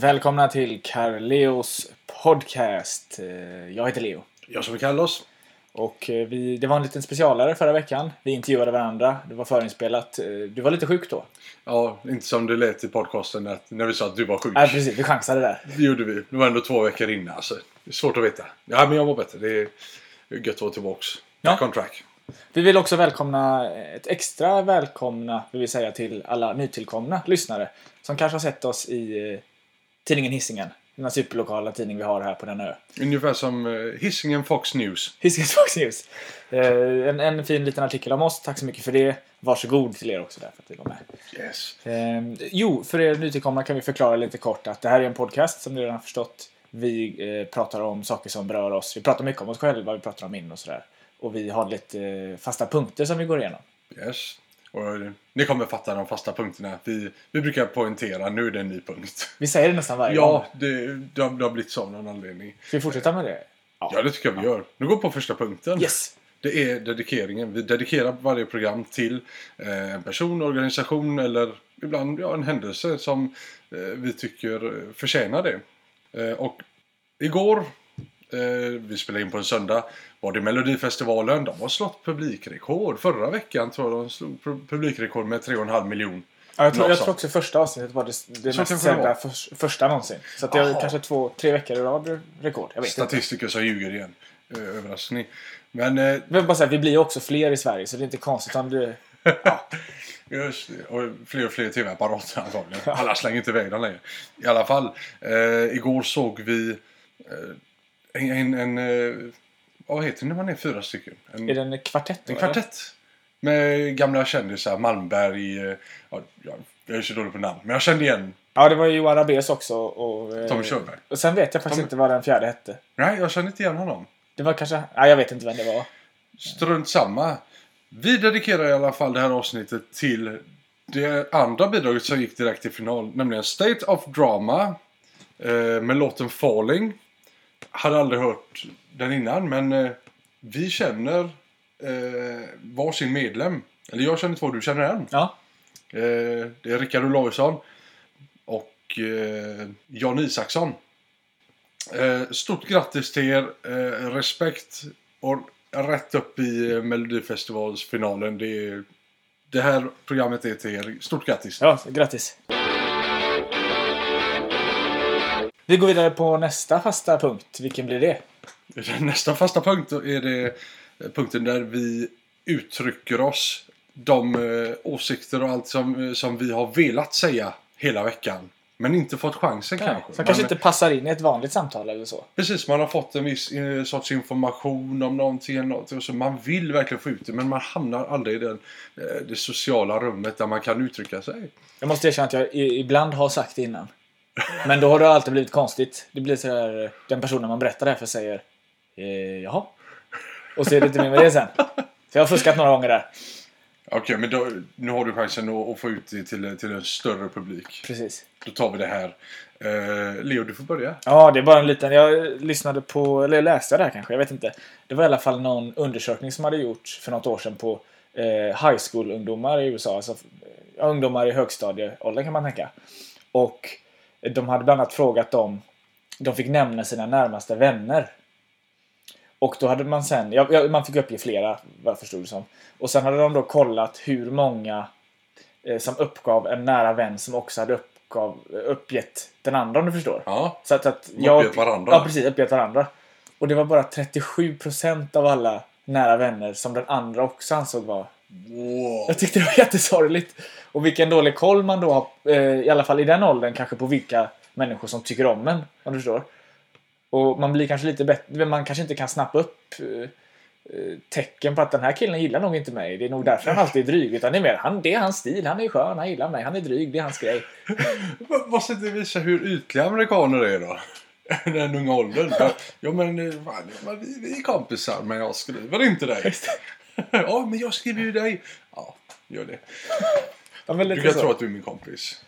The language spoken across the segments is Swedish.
Välkomna till Carleos podcast. Eh, Jag heter Leo. Jag som kallar oss. Och eh, vi, det var en liten specialare förra veckan. Vi intervjuade varandra. Det var förinspelat. Eh, Du var lite sjuk då. Ja, inte som det lät i podcasten att, när vi sa att du var sjuk. Nej, precis. Vi chansade där. Det gjorde vi. Det var ändå två veckor innan. Alltså. Det är svårt att veta. Ja, men jag var bättre. Det är gött att vara tillbaks. Ja. Back on track. Vi vill också välkomna ett extra välkomna, vill vi säga, till alla nytillkomna lyssnare. Som kanske har sett oss i tidningen Hisingen. Den här superlokala tidning vi har här på denna ö. Ungefär som uh, Hisingen Fox News. Hisingen Fox News. Eh, En, en fin liten artikel om oss. Tack så mycket för det. Varsågod till er också där för att vi var med. Yes. Eh, jo, för er nytillkomna kan vi förklara lite kort att det här är en podcast som ni redan har förstått. Vi eh, pratar om saker som berör oss. Vi pratar mycket om oss själva, vi pratar om in och sådär. Och vi har lite eh, fasta punkter som vi går igenom. Yes. Och, ni kommer fatta de fasta punkterna. Vi, vi brukar poängtera nu är det en ny punkt. Vi säger det nästan varje gång. Ja, det, det, har, det har blivit så av någon anledning. Ska vi fortsätta med det? Ja, det tycker jag vi gör. Nu går vi på första punkten. Yes! Det är dedikeringen. Vi dedikerar varje program till eh, en person, organisation eller ibland ja, en händelse som eh, vi tycker eh, förtjänar det. Eh, och igår, vi spelade in på en söndag, var det Melodifestivalen. De har slått publikrekord. Förra veckan tror jag de slog pu- publikrekord med 3,5 miljoner. Ja, jag, tror, jag Något tror också första avsnittet var det, det mest var. för, första någonsin. Så det är kanske två, tre veckor i rad rekord. Jag vet inte. Statistiker som ljuger igen. Eh, överraskning. Men eh, Jag vill bara säga, vi blir ju också fler i Sverige så det är inte konstigt om du... Ja, Just det. Och fler och fler tv-apparater antagligen. Alla slänger inte iväg dem längre. I alla fall. Eh, igår såg vi eh, en... en, en eh, vad heter det när man är fyra stycken? En, är det en kvartett? då, en eller? kvartett. Med gamla kändisar. Malmberg. Eh, ja, jag, jag är så dålig på namn. Men jag kände igen Ja, det var ju Johan Rabaeus också. Och, eh, Tommy Körberg. Och sen vet jag faktiskt Tommy- inte vad den fjärde hette. Nej, jag kände inte igen honom. Det var kanske... Nej, jag vet inte vem det var. Strunt samma. Vi dedikerar i alla fall det här avsnittet till det andra bidraget som gick direkt till final. Nämligen State of Drama. Eh, med låten Falling. Hade aldrig hört den innan men eh, vi känner eh, varsin medlem. Eller jag känner två, du känner en. Ja. Eh, det är Rickard Olausson och eh, Jan Isaksson. Eh, stort grattis till er. Eh, respekt och rätt upp i eh, Melodifestivalsfinalen. Det, är, det här programmet är till er. Stort grattis! Ja, grattis. Vi går vidare på nästa fasta punkt. Vilken blir det? Nästa fasta punkt är det punkten där vi uttrycker oss. De eh, åsikter och allt som, eh, som vi har velat säga hela veckan. Men inte fått chansen Nej, kanske. som kanske inte passar in i ett vanligt samtal eller så. Precis, man har fått en viss eh, sorts information om någonting, någonting och så man vill verkligen få ut det men man hamnar aldrig i den, eh, det sociala rummet där man kan uttrycka sig. Jag måste erkänna att jag ibland har sagt det innan. Men då har det alltid blivit konstigt. Det blir så här, eh, den personen man berättar det här för säger eh, jaha. Och så är det inte mer med det sen. Så jag har fuskat några gånger där. Okej, men då, nu har du chansen att, att få ut det till, till en större publik. Precis. Då tar vi det här. Eh, Leo, du får börja. Ja, det är bara en liten... Jag lyssnade på, eller läste det här kanske, jag vet inte. Det var i alla fall någon undersökning som hade gjorts för något år sedan på eh, high school-ungdomar i USA. Alltså eh, ungdomar i högstadieåldern kan man tänka. Och de hade bland annat frågat dem, de fick nämna sina närmaste vänner. Och då hade man sen, ja, man fick uppge flera vad jag förstod det som. Och sen hade de då kollat hur många eh, som uppgav en nära vän som också hade uppgav, uppgett den andra om du förstår. Ja, Så att, att De uppgett varandra. Ja, precis. Uppgett varandra. Och det var bara 37% av alla nära vänner som den andra också ansåg var... wow. Jag tyckte det var jättesorgligt. Och vilken dålig koll man då har, eh, i alla fall i den åldern, kanske på vilka människor som tycker om en. Om du förstår. Och man blir kanske lite bättre, man kanske inte kan snappa upp eh, eh, tecken på att den här killen gillar nog inte mig. Det är nog därför han alltid är dryg. Utan det är mer, han, det är hans stil, han är skön, han gillar mig, han är dryg, det är hans grej. Måste inte visa hur ytliga amerikaner är då? Den unga åldern. Ja, men fan, men vi, vi är kompisar men jag skriver inte dig. Ja men jag skriver ju dig. Ja, gör det. Ja, men Du lite kan så. tro att du är min kompis.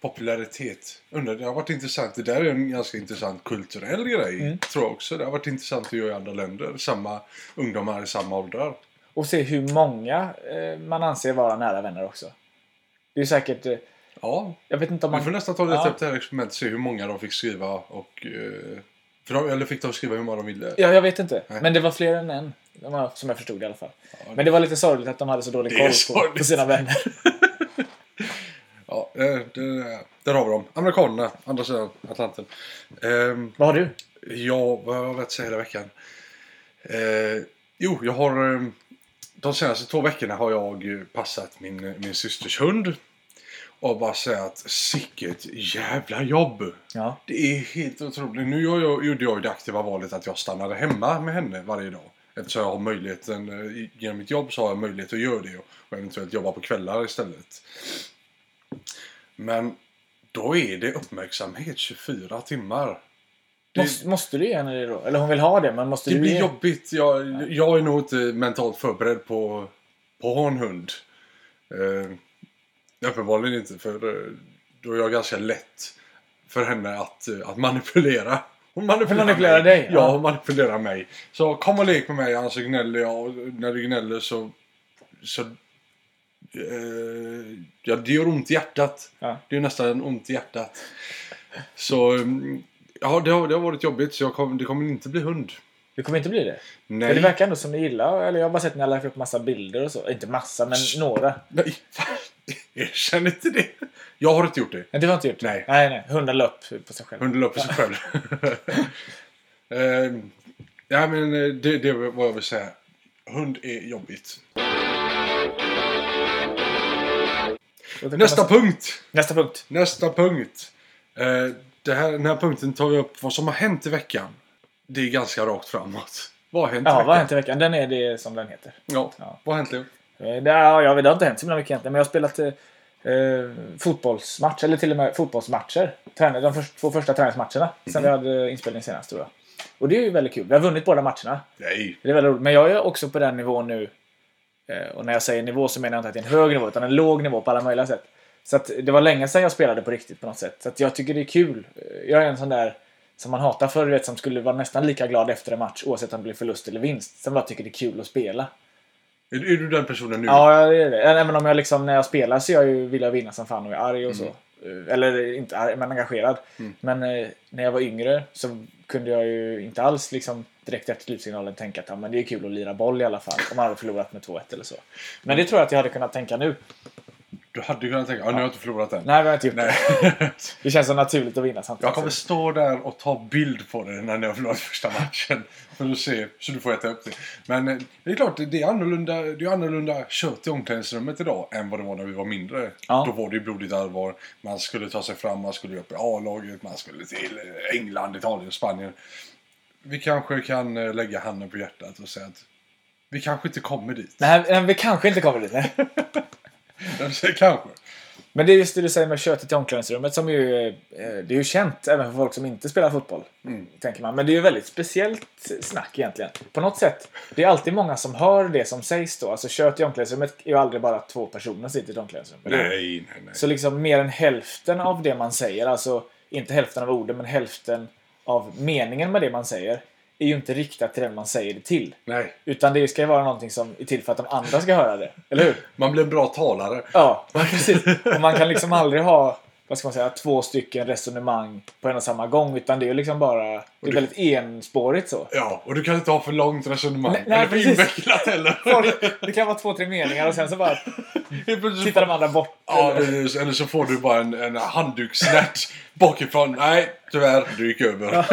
Popularitet. Undrar, det har varit intressant. Det där är en ganska intressant kulturell grej. Mm. Tror jag också. Det har varit intressant att göra i andra länder. Samma ungdomar i samma åldrar. Och se hur många eh, man anser vara nära vänner också. Det är säkert... Eh, Ja, Jag vet inte om vi man... får nästan ta leta Ja. upp det här experimentet och se hur många de fick skriva och... eh, För de, eller fick de skriva hur många de ville? Ja, jag vet inte. Nej. Men det var fler än en. Som jag förstod det i alla fall. Ja, Men det var lite sorgligt att de hade så dålig Det koll på, på sina vänner. Ja, det, det, där har vi dem. Amerikanerna, andra sidan Atlanten. Ehm, Vad har du? ja, vad har jag velat säga hela veckan? Eh, jo, jag har... eh, De senaste två veckorna har jag eh, passat min, min systers hund. Och bara säga att sicket jävla jobb! Ja. Det är helt otroligt. Nu gör jag, gjorde jag det aktiva valet att jag stannade hemma med henne varje dag. Eftersom jag har möjligheten, eh, genom mitt jobb så har jag möjlighet att göra det och eventuellt jobba på kvällar istället. Men då är det uppmärksamhet 24 timmar. Det, Måste, måste du ge henne det då? Eller hon vill ha det, men måste det du blir ge? jobbigt. Jag, jag är nog inte mentalt förberedd på, på en hund. Eh, uppenbarligen inte, för eh, då är jag ganska lätt för henne att, eh, att manipulera. Hon manipulerar, Hon manipulerar dig, Ja, hon manipulerar mig. Så kom och lek med mig, annars så gnäller jag. Och när du gnäller så... så eh, ja, det gör ont i hjärtat. Ja. Det är nästan ont i hjärtat. Så... mm, Ja, det har, det har varit jobbigt. Så jag kom, det kommer inte bli hund. Det kommer inte bli det? För Nej. det verkar ändå som ni gillar, eller jag har bara sett när jag lagt upp massa bilder och så. Inte massa, men några. Nej, erkänn inte det. Jag har inte gjort det. Men det har inte gjort. Nej. Nej, nej. Hunden upp på sig själv. Hunden löper sig själv. Ehm, ja, men eh, det, det var vad jag vill säga. Hund är jobbigt. Nästa punkt! Nästa punkt. Nästa punkt. Eh, det här, den här punkten tar vi upp vad som har hänt i veckan. Det är ganska rakt framåt. Vad har hänt i Ja, veckan? vad har hänt i veckan? Den är det som den heter. Ja, Ja. vad har hänt Leo? Eh, Det, ja, jag vet, det har inte hänt så himla mycket egentligen, men jag har spelat eh, eh, fotbollsmatch, eller till och med fotbollsmatcher. Tränar, de först, två första träningsmatcherna sen vi hade inspelning senast tror jag. Och det är ju väldigt kul. Vi har vunnit båda matcherna. Nej. Det är väldigt roligt. Men jag är också på den nivån nu. Eh, och när jag säger nivå så menar jag inte att det är en hög nivå, utan en låg nivå på alla möjliga sätt. Så att det var länge sedan jag spelade på riktigt på något sätt. Så att jag tycker det är kul. Eh, Jag är en sån där som man hatar förr, vet, som skulle vara nästan lika glad efter en match oavsett om det blir förlust eller vinst. Som bara tycker det är kul att spela. Är, är du den personen nu? Ja, det är det. Även om jag liksom, när jag spelar så jag ju, vill jag vinna som fan och är arg och så. Eh, Eller inte arg, men engagerad. Men eh, när jag var yngre så kunde jag ju inte alls liksom direkt efter slutsignalen tänka att ja, men det är kul att lira boll i alla fall. Om man hade förlorat med 2-1 eller så. Men det tror jag att jag hade kunnat tänka nu. Du hade kunnat tänka, ja, nu har jag inte förlorat än. Nej, vi har inte gjort Nej. det. Det känns så naturligt att vinna samtidigt. Jag kommer stå där och ta bild på det när ni har förlorat första matchen. För att se, så du får äta upp det. Men eh, det är klart, det är annorlunda, det är annorlunda kött i omklädningsrummet idag än vad det var när vi var mindre. Ja. Då var det ju blodigt allvar. Man skulle ta sig fram, man skulle upp i A-laget, man skulle till England, Italien, Spanien. Vi kanske kan eh, lägga handen på hjärtat och säga att vi kanske inte kommer dit. Nej, vi kanske inte kommer dit. Nej. Kanske. Men det är just det du säger med köttet i omklädningsrummet som ju, eh, det är ju känt även för folk som inte spelar fotboll. Tänker man. Men det är ju väldigt speciellt snack egentligen. På något sätt. Det är alltid många som hör det som sägs då. Alltså kött i omklädningsrummet är ju aldrig bara två personer som sitter i ett omklädningsrum. Nej, nej, nej. Så liksom mer än hälften av det man säger, alltså inte hälften av orden men hälften av meningen med det man säger är ju inte riktat till den man säger det till. nej. Utan det ska ju vara någonting som är till för att de andra ska höra det. Eller hur? Man blir en bra talare. Ja, precis. Och man kan liksom aldrig ha vad ska man säga, två stycken resonemang på en och samma gång. Utan det är liksom bara... Det är du- väldigt enspårigt så. Ja, och du kan inte ha för långt resonemang. Nej, eller för precis. invecklat heller. Folk- Det kan vara två, tre meningar och sen så bara tittar de andra bort. Ja, eller-. Eller så får du bara en, en handdukssnärt bakifrån. Nej, tyvärr, du gick över.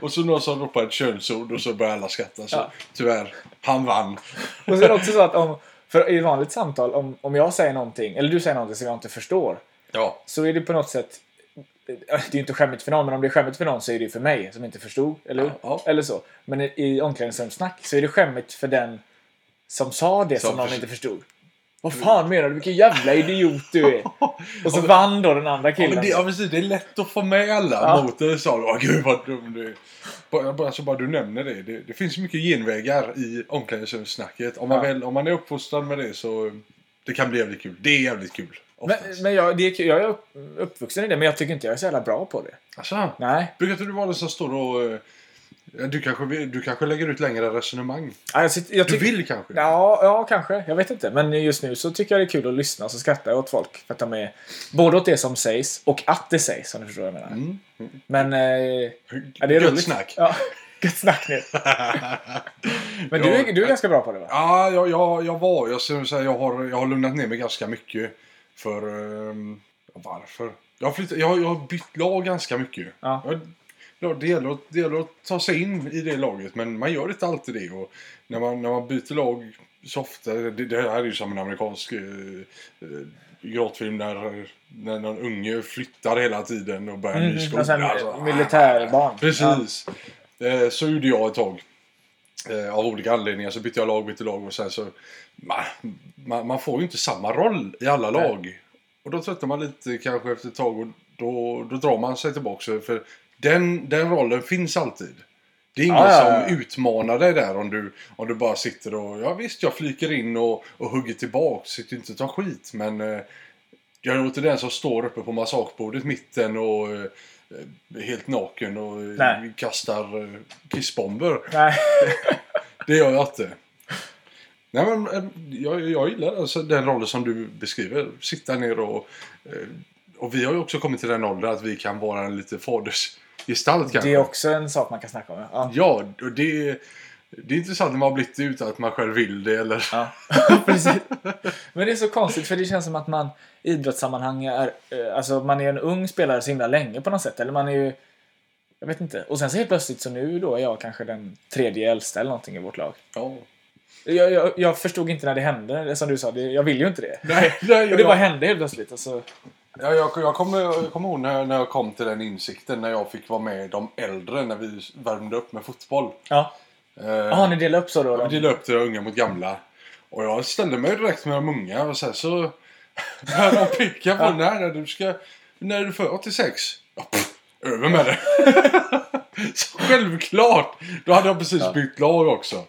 och så någon som ropar ett könsord och så börjar alla skratta. Så Ja. tyvärr, han vann. Och så är det också så att om... För i vanligt samtal, om, om jag säger någonting, eller du säger någonting som jag inte förstår. Ja, Så är det på något sätt... Det är ju inte skämmigt för någon, men om det är skämmigt för någon så är det ju för mig som inte förstod. Eller? Ja, ja. eller så. Men i, omklädningsrumssnack så är det skämmigt för den som sa det som, Som någon inte förstod. Vad fan menar du? Vilken jävla idiot du är! Och så vann då den andra ja, killen. men det, ja precis, det är lätt att få med alla Ja. mot det. Sa du. Åh, gud vad dum du är. Bara, alltså, bara du nämner det. det. Det finns mycket genvägar i omklädningsrumssnacket. Om man, Ja. väl, om man är uppfostrad med det så det kan bli jävligt kul. Det är jävligt kul. Oftast. men men jag, det jag är upp- uppvuxen i det, men jag tycker inte jag är så jävla bra på det. Alltså, Nej. Brukar inte du vara den som står och... eh, Du kanske, du kanske lägger ut längre resonemang. Ja, jag, sitter, jag Du vill kanske? Ja, ja, kanske. Jag vet inte. Men just nu så tycker jag det är kul att lyssna och så skrattar jag åt folk. För att de är både åt det som sägs och att det sägs, om du förstår vad jag menar. Mm. Men... Eh, ja, det är Gött roligt. snack. Ja, gött snack nu. Men du, är, du är ganska bra på det va? Ja, jag, jag, jag var. Jag, säga, jag, har, jag har lugnat ner mig ganska mycket. För... ehm, varför? Jag har, flyttat, jag, jag har bytt lag ganska mycket. Ja. Jag, ja, det, gäller att, det gäller att ta sig in i det laget, men man gör inte alltid det. Och när, man, när man byter lag så ofta... Det, det här är ju som en amerikansk eh, eh, gråtfilm när, när någon unge flyttar hela tiden och börjar en ny Mm, skola. Alltså, militärbarn. Ja. Precis. Eh, så gjorde jag ett tag. Eh, av olika anledningar så bytte jag lag, bytte lag och sen så... Man, man, man får ju inte samma roll i alla Nej. lag. Och då tröttnar man lite kanske efter ett tag och då, då drar man sig tillbaka. För den, den rollen finns alltid. Det är ingen ja. som utmanar dig där om du, om du bara sitter och... Ja visst, jag flyker in och, och hugger tillbaka. Sitter inte och tar skit. Men eh, jag är inte den som står uppe på massagebordet mitten och eh, helt naken och eh, Nej. kastar eh, kissbomber. Nej. Det gör jag inte. Nej men eh, jag, jag gillar alltså den rollen som du beskriver. Sitta ner och... eh, Och vi har ju också kommit till den åldern att vi kan vara en lite fadersgestalt kanske. Det är också en sak man kan snacka om. Ja. Ja, och det, det är intressant när man har blivit det utan att man själv vill det eller... Ja, precis. Men det är så konstigt för det känns som att man i idrottssammanhang är, eh, alltså man är en ung spelare så himla länge på något sätt. Eller man är ju, jag vet inte. Och sen så helt plötsligt så nu då är jag kanske den tredje äldsta eller någonting i vårt lag. Ja. Jag, jag, jag förstod inte när det hände, det som du sa, det, jag vill ju inte det. Nej, nej, det bara hände helt plötsligt. Och så, ja, jag, jag, kommer, jag kommer ihåg när, när jag kom till den insikten när jag fick vara med de äldre när vi värmde upp med fotboll. ja. Eh, Jaha, ni delade upp så då? Vi då? delade upp det unga mot gamla. Och jag ställde mig direkt med de unga och sen så började de picka på Ja. när, när du ska... När är du för 86? Ja, pff, över med det. så självklart! Då hade jag precis Ja. bytt lag också.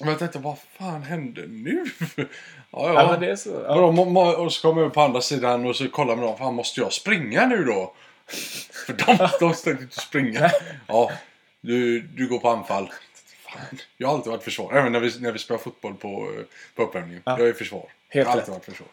Men jag tänkte, vad fan hände nu? ja, ja. Ja, men det är så. Och, Ja. de, må- och så kom jag på andra sidan och så kollade med dem. Fan, måste jag springa nu då? För de, de ställde inte springa. Ja, du, du går på anfall. Jag har alltid varit försvar. Även när vi, när vi spelar fotboll på, på uppvärmningen. Ja. Jag är försvar. Helt jag har rätt. alltid varit försvar.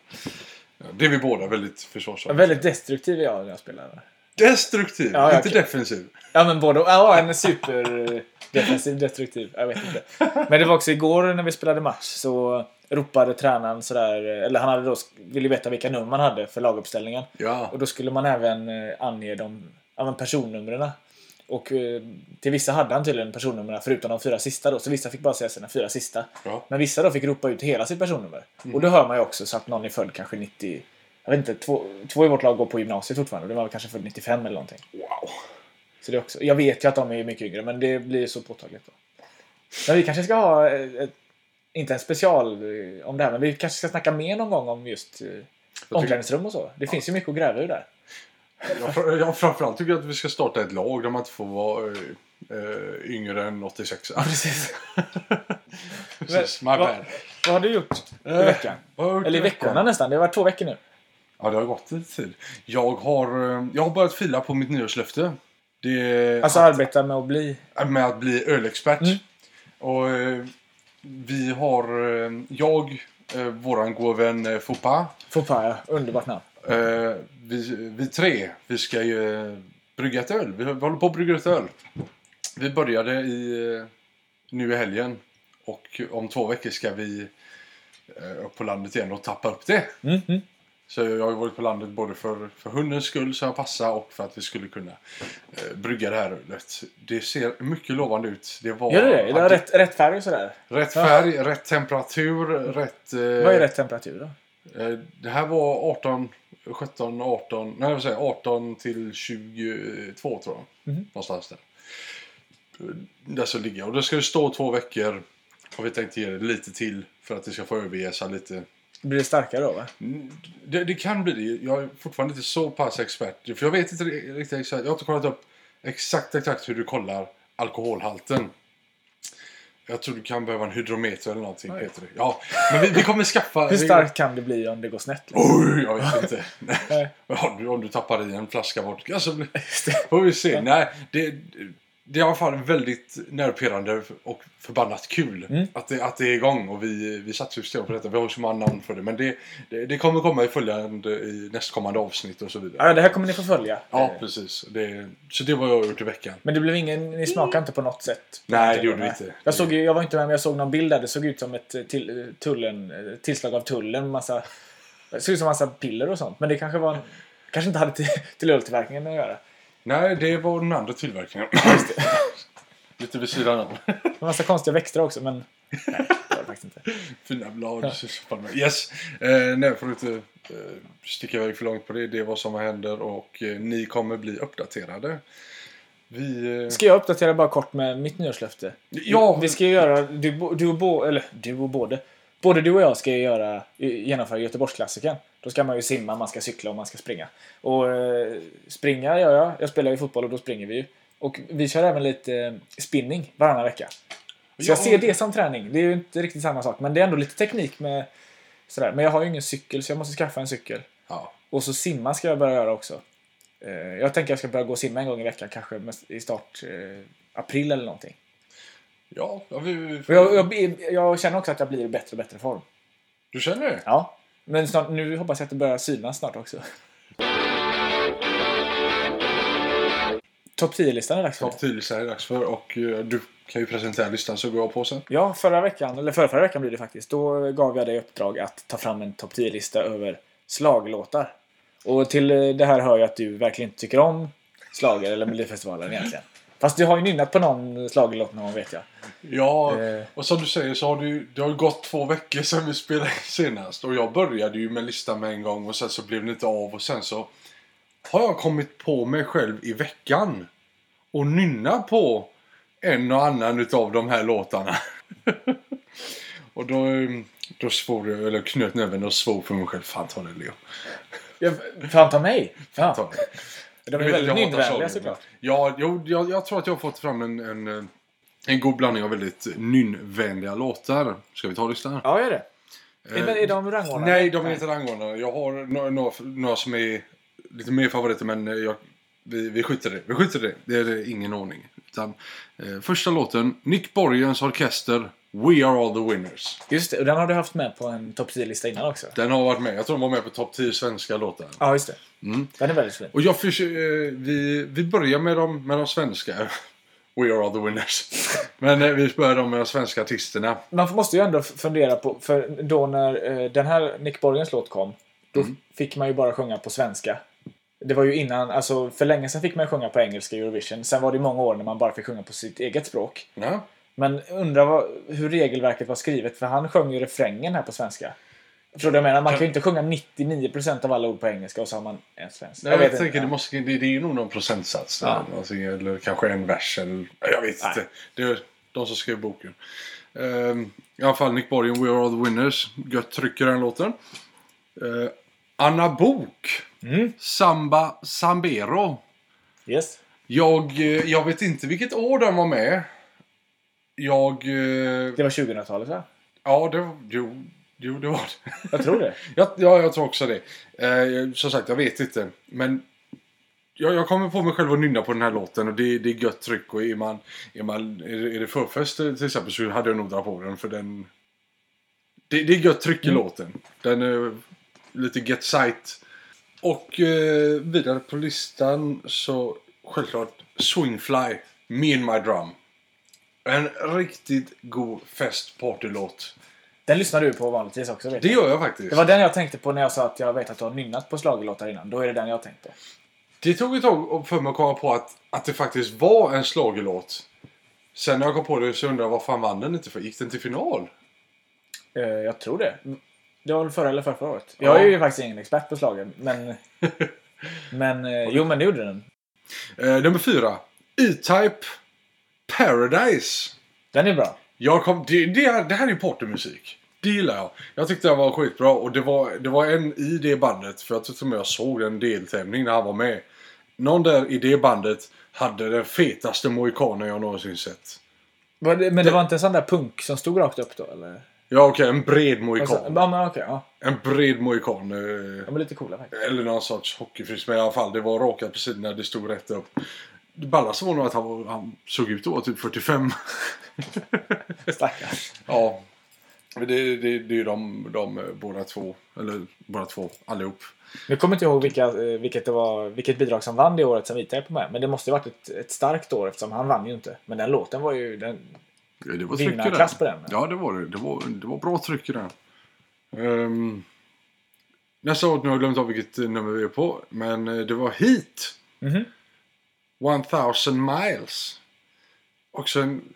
Ja, det är vi båda väldigt försvarssamma. Väldigt destruktiv är jag när jag spelar. Destruktiv, Ja, inte okej. defensiv. Ja, men både Ja, en super defensiv, destruktiv. Jag vet inte. Men det var också igår när vi spelade match så ropade tränaren sådär, eller han hade då, ville veta vilka nummer man hade för laguppställningen. Ja. Och då skulle man även eh, ange de ja, personnumren. Och eh, till vissa hade han tydligen personnumren förutom de fyra sista då. Så vissa fick bara säga sina fyra sista. Ja. Men vissa då fick ropa ut hela sitt personnummer. Mm. Och då hör man ju också så att någon är född kanske 90... Jag vet inte, två, två i vårt lag går på gymnasiet fortfarande. Det var väl kanske född 95 eller någonting. Wow. Så det också, jag vet ju att de är mycket yngre, men det blir så påtagligt. Då. Men vi kanske ska ha, eh, ett, inte en special eh, om det här, men vi kanske ska snacka mer någon gång om just omklädningsrum och så. Det finns ju mycket att gräva ur där. Jag, jag framförallt tycker jag att vi ska starta ett lag där man inte får vara eh, yngre än 86. Precis. Precis, my vad- bad. Vad har du gjort i Eh, veckan? gjort Eller i veckan? veckorna nästan. Det har varit två veckor nu. Ja, det har gått lite tid. Jag har, eh, jag har börjat fila på mitt nyårslöfte. Det Alltså arbeta med att bli... med att bli ölexpert. Mm. Och vi har, jag, våran gode vän eh, Foppa, Foppa, underbart namn. Eh, vi, vi tre, vi ska ju brygga ett öl. Vi, håller på att brygga ett öl. Vi började i, eh, nu i helgen. Och om två veckor ska vi eh, upp på landet igen och tappa upp det. Mm, mm. Så jag har varit på landet både för, för hundens skull så jag passar och för att vi skulle kunna eh, brygga det här ölet. Det ser mycket lovande ut. Det var Gör det det? Eller rätt, rätt färg och sådär? rätt färg, rätt temperatur, rätt... Eh, Vad är rätt temperatur då? Eh, det här var 18, 17, 18, nej jag säga 18 till 22 tror jag. Mhm. Någonstans där. Där så ligger Och det ska ju stå två veckor. Har vi tänkt ge det lite till för att det ska få överjäsa lite. Blir det starkare då va? Mm, Det, det kan bli det. Jag är fortfarande inte så pass expert. För jag vet inte riktigt exakt. Jag har inte kollat upp exakt exakt hur du kollar alkoholhalten. Jag tror du kan behöva en hydrometer eller någonting. Heter det. Ja, men vi, vi kommer skaffa... Hur starkt kan det bli om det går snett? Liksom? Oj, jag vet inte. Nej. Ja, du- om du tappar i en flaska vodka så blir- får vi se. Nej, det, det är i alla fall väldigt nervpirrande och förbannat kul Mm. att, det, att det är igång. Och vi, vi satsar ju på detta. Vi har så många namn för det. Men det, det, det kommer komma i följande i nästkommande avsnitt och så vidare. Ja, det här kommer ni få följa. Ja, precis. Det, så det var jag gjort i veckan. Men det blev ingen, ni smakade inte på något sätt? Nej, det gjorde vi inte. Jag, såg, ju- jag var inte med men jag såg någon bild där. Det såg ut som ett eh, till, eh, tullen, eh, tillslag av tullen. Massa, det såg ut som massa piller och sånt. Men det kanske var en, kanske inte hade till, till öltillverkningen att göra. Nej, det var den andra tillverkningen. Lite vid sidan om. En massa konstiga växter också men... Nej, det var det faktiskt inte. Fina blad. Yes. Eh, nej, får du inte eh, sticka iväg för långt på det. Det är vad som händer och eh, ni kommer bli uppdaterade. Vi... Eh, Ska jag uppdatera bara kort med mitt nyårslöfte? Ja. Vi ska ju göra... Du, du och bo, eller du och både. Både du och jag ska göra, genomföra Göteborgsklassikern. Då ska man ju simma, man ska cykla och man ska springa. Och eh, springa gör jag. Jag spelar ju fotboll och då springer vi ju. Och vi kör även lite eh, spinning varannan vecka. Så jag Ja. ser det som träning. Det är ju inte riktigt samma sak. Men det är ändå lite teknik med sådär. Men jag har ju ingen cykel så jag måste skaffa en cykel. ja. Och så simma ska jag börja göra också. Eh, jag tänker jag ska börja gå och simma en gång i veckan. Kanske i start eh, april eller någonting. Ja, ja vi, vi, För jag, jag, jag känner också att jag blir i bättre och bättre form. Du känner det? Ja. Men snart, nu hoppas jag att det börjar synas snart också. Topp 10-listan är dags för. Topp 10 är dags för och eh, du kan ju presentera listan så går jag på sen. Ja, förra veckan, eller förra, förra veckan blir det faktiskt. Då gav jag dig uppdrag att ta fram en topp 10-lista över slaglåtar. Och till det här hör jag att du verkligen inte tycker om slager eller Melodifestivalen egentligen. Fast du har ju nynnat på någon schlagerlåt någon vet jag. Ja, Eh. och som du säger så har ju- det har gått två veckor sedan vi spelade senast. Och jag började ju med listan med en gång och sen så blev det inte av och sen så har jag kommit på mig själv i veckan och nynna på en och annan utav de här låtarna. och då, då svor jag, eller knöt näven och svor för mig själv. Fan ta det Leo. Ja, Fan ta mig! Ta Ja, de är väldigt nynnvänliga såklart. Ja, jo, jag, jag tror att jag har fått fram en, en, eh, en god blandning av väldigt nynnvänliga låtar. Ska vi ta listan? Ja, gör det. Eh, Men är de rangordnade? Nej, de är inte rangordnade. Jag har några, några, några som är lite mer favoriter men eh, jag, vi, vi skjuter det. Vi skjuter det. Det är ingen ordning. Utan, eh, första låten, Nick Borgens orkester, We Are All The Winners. Just det, och den har du haft med på en topp 10-lista innan också. Den har varit med. Jag tror den var med på topp 10 svenska låtar. Ja, just det. Mm. Den är väldigt fin. Och jag försöker, eh, vi, vi börjar med de, med de svenska. We Are All The Winners. Men eh, vi börjar med de svenska artisterna. Man måste ju ändå fundera på, för då när eh, den här Nick Borgens låt kom, då fick man ju bara sjunga på svenska. Det var ju innan, alltså för länge sedan fick man ju sjunga på engelska i Eurovision. Sen var det många år när man bara fick sjunga på sitt eget språk. Ja. Men undrar vad, hur regelverket var skrivet, för han sjöng ju refrängen här på svenska. Förstår du jag menar? Man kan ju inte sjunga 99% av alla ord på engelska och så har man en svensk. Nej, jag, vet tänker inte. det, måste, det, det är nog någon procentsats. Ja. Eller, någonting, eller kanske en vers. Eller, jag vet Nej. inte. Det är de som skrev boken. Ehm, I alla fall Nick Borgen, We Are All The Winners. Gött trycker den låten. Uh, Anna Bok. Mm. Samba Sambero. Yes. Jag, eh, jag vet inte vilket år den var med. Jag... eh, Det var 2000-talet va? Ja, det var... Jo, jo det var det. Jag tror det. Ja, jag tror också det. Eh, som sagt, jag vet inte. Men jag, jag kommer på mig själv att nynna på den här låten och det, det är gött tryck. Och är, man, är, man, är, det, är det förfest eh, till exempel så hade jag nog dragit på den för den... Det, det är gött tryck i Mm. låten. Den är lite get sight. Och eh, vidare på listan så självklart Swingfly, Me and My Drum. En riktigt god festpartylåt. Den lyssnar du på vanligtvis också vet Det jag. gör jag faktiskt. Det var den jag tänkte på när jag sa att jag vet att du har nynnat på schlagerlåtar innan. Då är det den jag tänkte. Det tog ett tag för mig att komma på att, att det faktiskt var en schlagerlåt. Sen när jag kom på det så undrade jag vad fan vann den inte för? Gick den till final? Eh, jag tror det. Det var väl förra eller förra, året. Ja. Jag är ju faktiskt ingen expert på schlager, men... men eh, jo, men det gjorde den. Eh, nummer fyra. E-Type Paradise. Den är bra. Jag kom, det, det, det här är ju partymusik. Det gillar jag. Jag tyckte det var skitbra och det var, det var en i det bandet, för jag tror med jag såg en deltävling när han var med. Någon där i det bandet hade den fetaste mohikanen jag någonsin sett. Var det, men det var inte en sån där punk som stod rakt upp då, eller? Ja okej, en bred mohikan. ja, men okej. ja. En bred mohikan. eh, De är lite coola faktiskt. Eller någon sorts hockeyfrys. Men i alla fall, det var rakat på sidorna. Det stod rätt upp. Det ballaste var nog att han, han såg ut att vara typ 45. Stackars. ja. Det, det, det är ju de, de båda två. Eller båda två, allihop. Nu kommer inte jag ihåg vilka, eh, vilket, det var, vilket bidrag som vann det året som vi på med. Men det måste ju varit ett, ett starkt år eftersom han vann ju inte. Men den låten var ju... Den, Det var Vinnarklass på den. Ja, det var det. Det var, det var bra tryck i den. Um, nästa år, nu har jag glömt av vilket nummer vi är på. Men eh, det var Heat. Mhm. 1000 miles. Också en,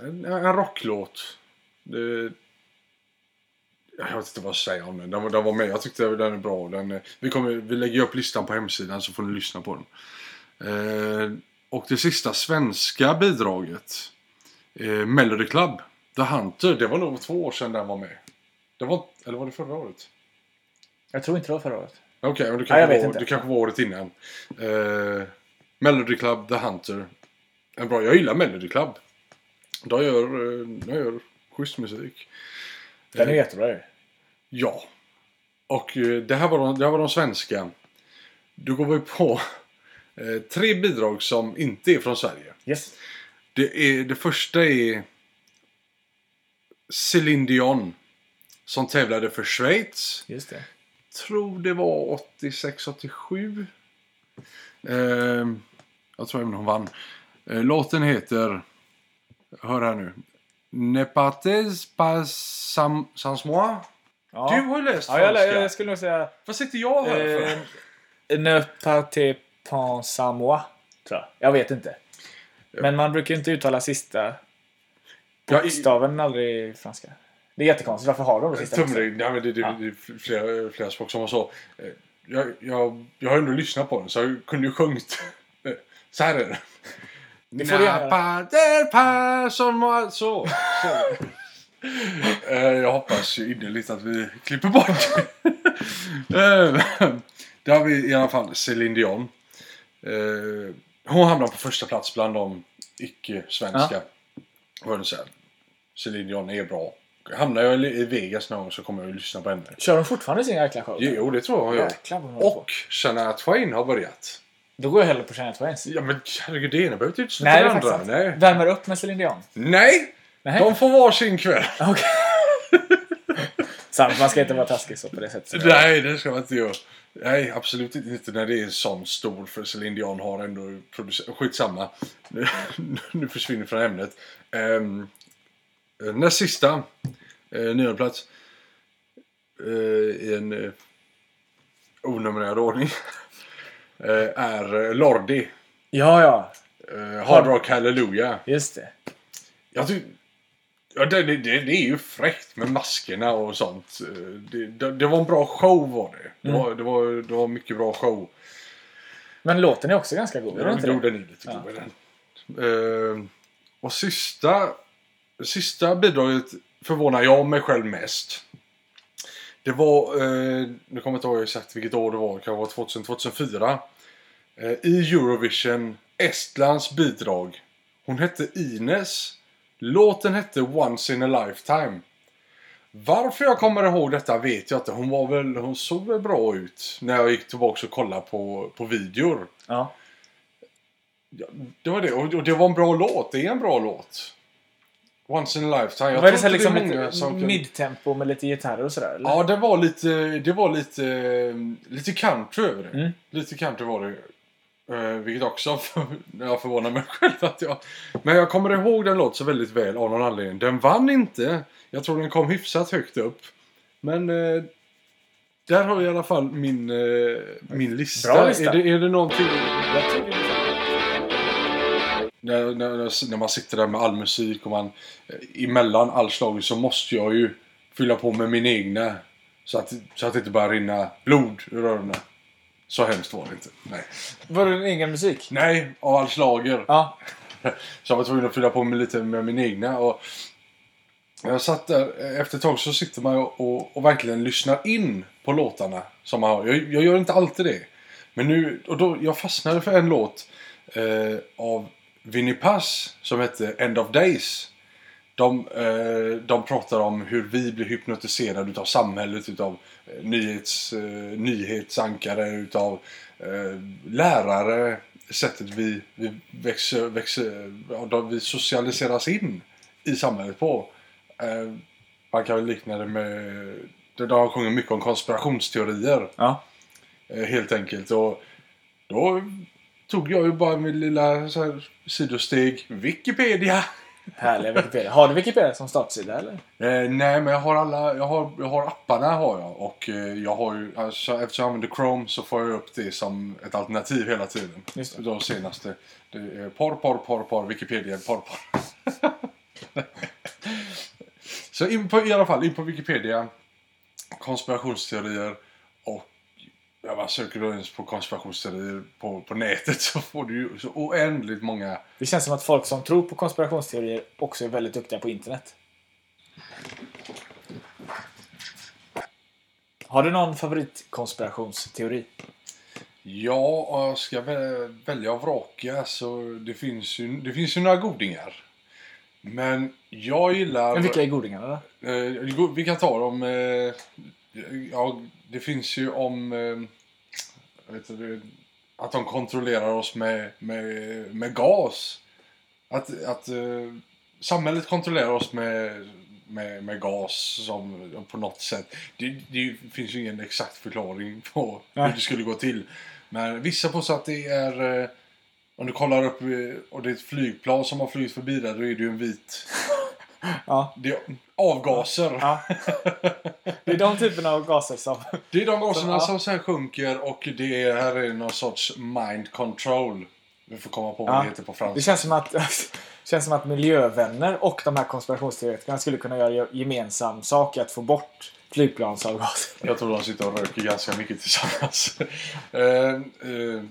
en, en rocklåt. Det, jag vet inte vad jag säga om den. Den, var- den var med. Jag tyckte den är bra. Den, vi, kommer, vi lägger upp listan på hemsidan så får ni lyssna på den. Eh, och det sista svenska bidraget. Eh, Melody Club. The Hunter. Det var nog två år sedan den var med. Det var, eller var det förra året? Jag tror inte det var förra året. Okej, men det kanske, vet var, det kanske var året innan. Eh, Melody Club, The Hunter. En bra, jag gillar Melody Club. De gör, eh, de gör schysst musik. Den är jättebra ju. Ja. Och eh, det här var de, det här var de svenska. Då går vi på eh, tre bidrag som inte är från Sverige. Yes. Det, är, det första är Céline Dion. Som tävlade för Schweiz. Just det. tror det var 86-87. Ehm, jag tror även hon vann. Eh, låten heter... Hör här nu. Ne partez pas sans, sans moi. Ja. Du har ju läst ja, jag, franska. jag, jag skulle nog säga... Vad sitter jag här för? Ne partez pas à moi. Tror jag. Jag vet inte. Men man brukar ju inte uttala sista Ja, i- bokstaven aldrig i franska. Det är jättekonstigt. Varför har de det sista bokstaven? Tumregn. Ja, men det, det, Ja. det är flera, flera språk som var så. Eh, Jag, jag, jag har ändå lyssnat på den så jag kunde ju sjungit. Så här är det. Det får göra. moi. Så. så. Eh, Jag hoppas ju innerligt att vi klipper bort. Eh, Där har vi i alla fall Céline Dion. Eh, Hon hamnar på första plats bland de icke-svenska. Här? Céline Dion är bra. Hamnar jag i Vegas någon gång så kommer jag att lyssna på henne. Kör de fortfarande sin jäkla show? Jo, det tror jag hon gör. Jäklar. Och Shania Twain har börjat. Då går jag hellre på Shania Twains. Ja men herregud, det ena behöver inte utesluta det andra. Nej. Värmer upp med Céline Dion. Nej! Nej. De får varsin kväll. Okej. Sant, man ska inte vara taskig så på det sättet. Nej, det ska man inte göra. Nej, absolut inte när det är sån stor. För Celine Dion har ändå producerat... Skitsamma. Nu, nu försvinner från ämnet. Um, näst sista. Uh, nionde plats. eh, I en uh, onumrerad ordning. eh, är Lordi. Ja, ja. Uh, Hard Rock Hallelujah. Just det. Jag tycker... Ja, det, det, det är ju fräckt med maskerna och sånt. Eh, Det, det, det var en bra show var det. Det, Mm. var, det, var, det var mycket bra show. Men låten är också ganska god. Är den inte Jo, det? den är lite Ja. god. den. Eh, och sista, sista bidraget förvånar jag mig själv mest. Det var, eh, nu kommer jag inte ihåg exakt vilket år det var, det kan vara 2000, 2004. Eh, I Eurovision, Estlands bidrag. Hon hette Ines. Låten hette Once in a Lifetime. Varför jag kommer ihåg detta vet jag inte. Hon, var väl, hon såg väl bra ut när jag gick tillbaka och kollade på, på videor. Ja. Ja, det var det. Och och det var en bra låt. Det är en bra låt. Once in a lifetime. Jag Var det så liksom det är många ett som kan- midtempo med lite gitarrer och sådär? Eller? Ja, det var lite, det var lite, lite country över det. Mm. Lite country var det. Uh, vilket också jag förvånar mig själv att jag... Men jag kommer ihåg den låt så väldigt väl av någon anledning. Den vann inte. Jag tror den kom hyfsat högt upp. Men eh, där har vi i alla fall min, eh, min lista. Bra lista. Är, det, är det någonting... När, när, när man sitter där med all musik och man eh, emellan all slag så måste jag ju fylla på med min egna. Så att, så att det inte bara rinna blod ur öronen. Så hemskt var det inte. Nej, Var det din egen musik? Nej av all slager. Ja. Så jag var tvungen att fylla på med lite med min egna. Och jag satt där, efter ett tag så sitter man och, och, och verkligen lyssnar in på låtarna. Som man har. Jag, jag gör inte alltid det. Men nu, och då, jag fastnade för en låt eh, av Vinnie Pass som hette End of Days. De, eh, de pratar om hur vi blir hypnotiserade utav samhället, utav eh, nyhets, eh, nyhetsankare, utav eh, lärare, sättet vi, vi växer, växer ja, vi socialiseras in i samhället på. Eh, man kan väl likna det med... Där har sjungit mycket om konspirationsteorier. Ja. Helt enkelt. Och då tog jag ju bara min lilla så här, sidosteg. Wikipedia! Härliga Wikipedia. Har du Wikipedia som startsida eller? Eh, nej, men jag har alla, jag har, jag har apparna har jag och eh, jag har ju, alltså, eftersom jag använder Chrome så får jag upp det som ett alternativ hela tiden. Just det. De senaste. Det är porr, porr, porr, porr, Wikipedia, porr, porr. så in på, i alla fall, in på Wikipedia. Konspirationsteorier och ja, vad söker du ens på konspirationsteorier på, på nätet så får du ju så oändligt många Det känns som att folk som tror på konspirationsteorier också är väldigt duktiga på internet. Har du någon favoritkonspirationsteori? Ja, och jag ska vä- välja och vraka så det finns ju, det finns ju några godingar. Men jag gillar... Men vilka är godingarna då? Eh, vi kan ta dem... Eh, ja, det finns ju om... Eh, vet inte, att de kontrollerar oss med, med, med gas. Att, att eh, samhället kontrollerar oss med, med, med gas som, på något sätt. Det, det finns ju ingen exakt förklaring på Nej. hur det skulle gå till. Men vissa påstår att det är... Eh, om du kollar upp och det är ett flygplan som har flugit förbi där, då är det ju en vit... Ja. Det avgaser. ja. Det är de typerna av gaser som... Det är de gaserna Ja. som sen sjunker och det är, här är någon sorts mind control. Vi får komma på vad Ja. det heter på Det franska. känns som att, känns som att miljövänner och de här konspirationsteoretikerna skulle kunna göra gemensam sak i att få bort flygplansavgaser. Jag tror de sitter och röker ganska mycket tillsammans. eh, eh,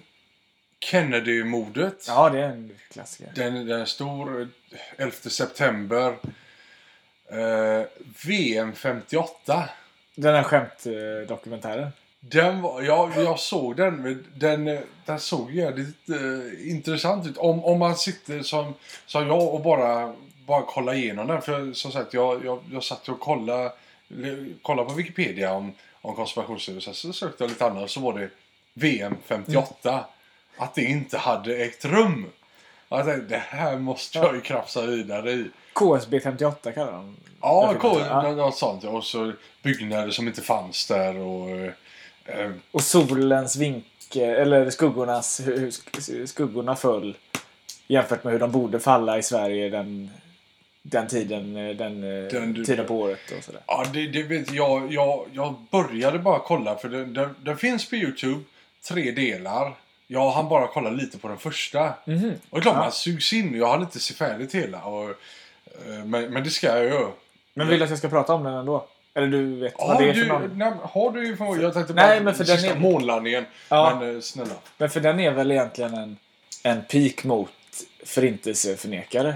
Kennedy-mordet. Ja, det är en klassiker. Den, den är stor. eh, 11 september. Eh, VM 58. Den här skämtdokumentären. Den var, ja, jag såg den. men Den, eh, den såg jävligt eh, intressant ut. Om, om man sitter som, som jag och bara, bara kollar igenom den. För som sagt, jag, jag, jag satt och kollade, kollade på Wikipedia om, om konspirationsteorier. Sen så sökte jag lite annat så var det VM 58. Att det inte hade ägt rum. Jag tänkte, det här måste jag ju krafsa vidare i. KSB 58 kallar de Ja, ja. något sånt. Och så byggnader som inte fanns där. Och, eh, Och solens vinkel, eller skuggornas, skuggorna föll jämfört med hur de borde falla i Sverige den, den tiden, eh, den, eh, Den du- tiden på året och sådär. Ja, det, det vet jag. Jag, jag började bara kolla för den, den, den finns på Youtube. Tre delar. Jag hann bara kolla lite på den första. Mhm. Och det är klart Ja. man sugs in. Jag hann inte se färdigt hela. Och, men, men det ska jag ju. Men vill du att jag ska prata om den ändå? Eller du vet Ja, vad det är du, för någon? nej, har du information? Jag tänkte Nej, bara men för den sista är- månlandningen. Ja. Men eh, snälla. Men för den är väl egentligen en, en peak mot förintelseförnekare.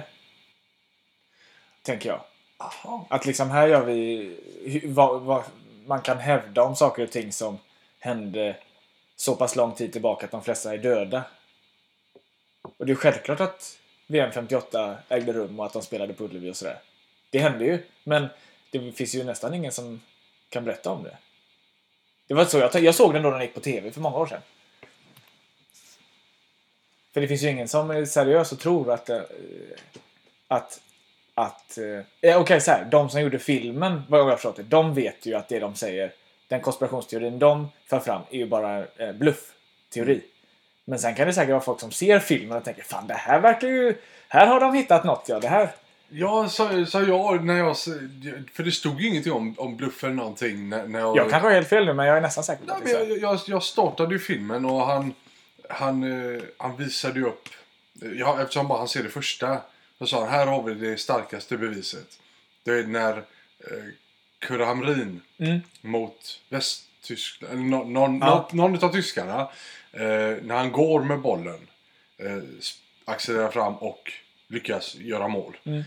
Tänker jag. Aha. Att liksom här gör vi vad, vad man kan hävda om saker och ting som hände så pass lång tid tillbaka att de flesta är döda. Och det är självklart att VM 58 ägde rum och att de spelade på Ullevi och sådär. Det hände ju, men det finns ju nästan ingen som kan berätta om det. Det var så jag, jag såg den då den gick på TV för många år sedan. För det finns ju ingen som är seriös och tror att eh, att att... Eh, eh, Okej, så här. De som gjorde filmen, vad jag har förstått det, de vet ju att det de säger, den konspirationsteorin de för fram, är ju bara eh, bluffteori. Men sen kan det säkert vara folk som ser filmen och tänker fan det här verkar ju... Här har de hittat något, ja. Det här... Ja, sa, sa jag när jag... För det stod ingenting om, om bluff eller någonting när, när jag... Jag kanske har helt fel nu, men jag är nästan säker på det jag, jag, jag startade ju filmen och han, han, eh, han visade ju upp, ja, eftersom bara han ser det första, så sa han här har vi det starkaste beviset. Det är när eh, Kurre Hamrin Mm. mot Västtyskland, eller någon, någon, Ja. någon, någon av tyskarna, när han går med bollen, eh, accelererar fram och lyckas göra mål. Mm.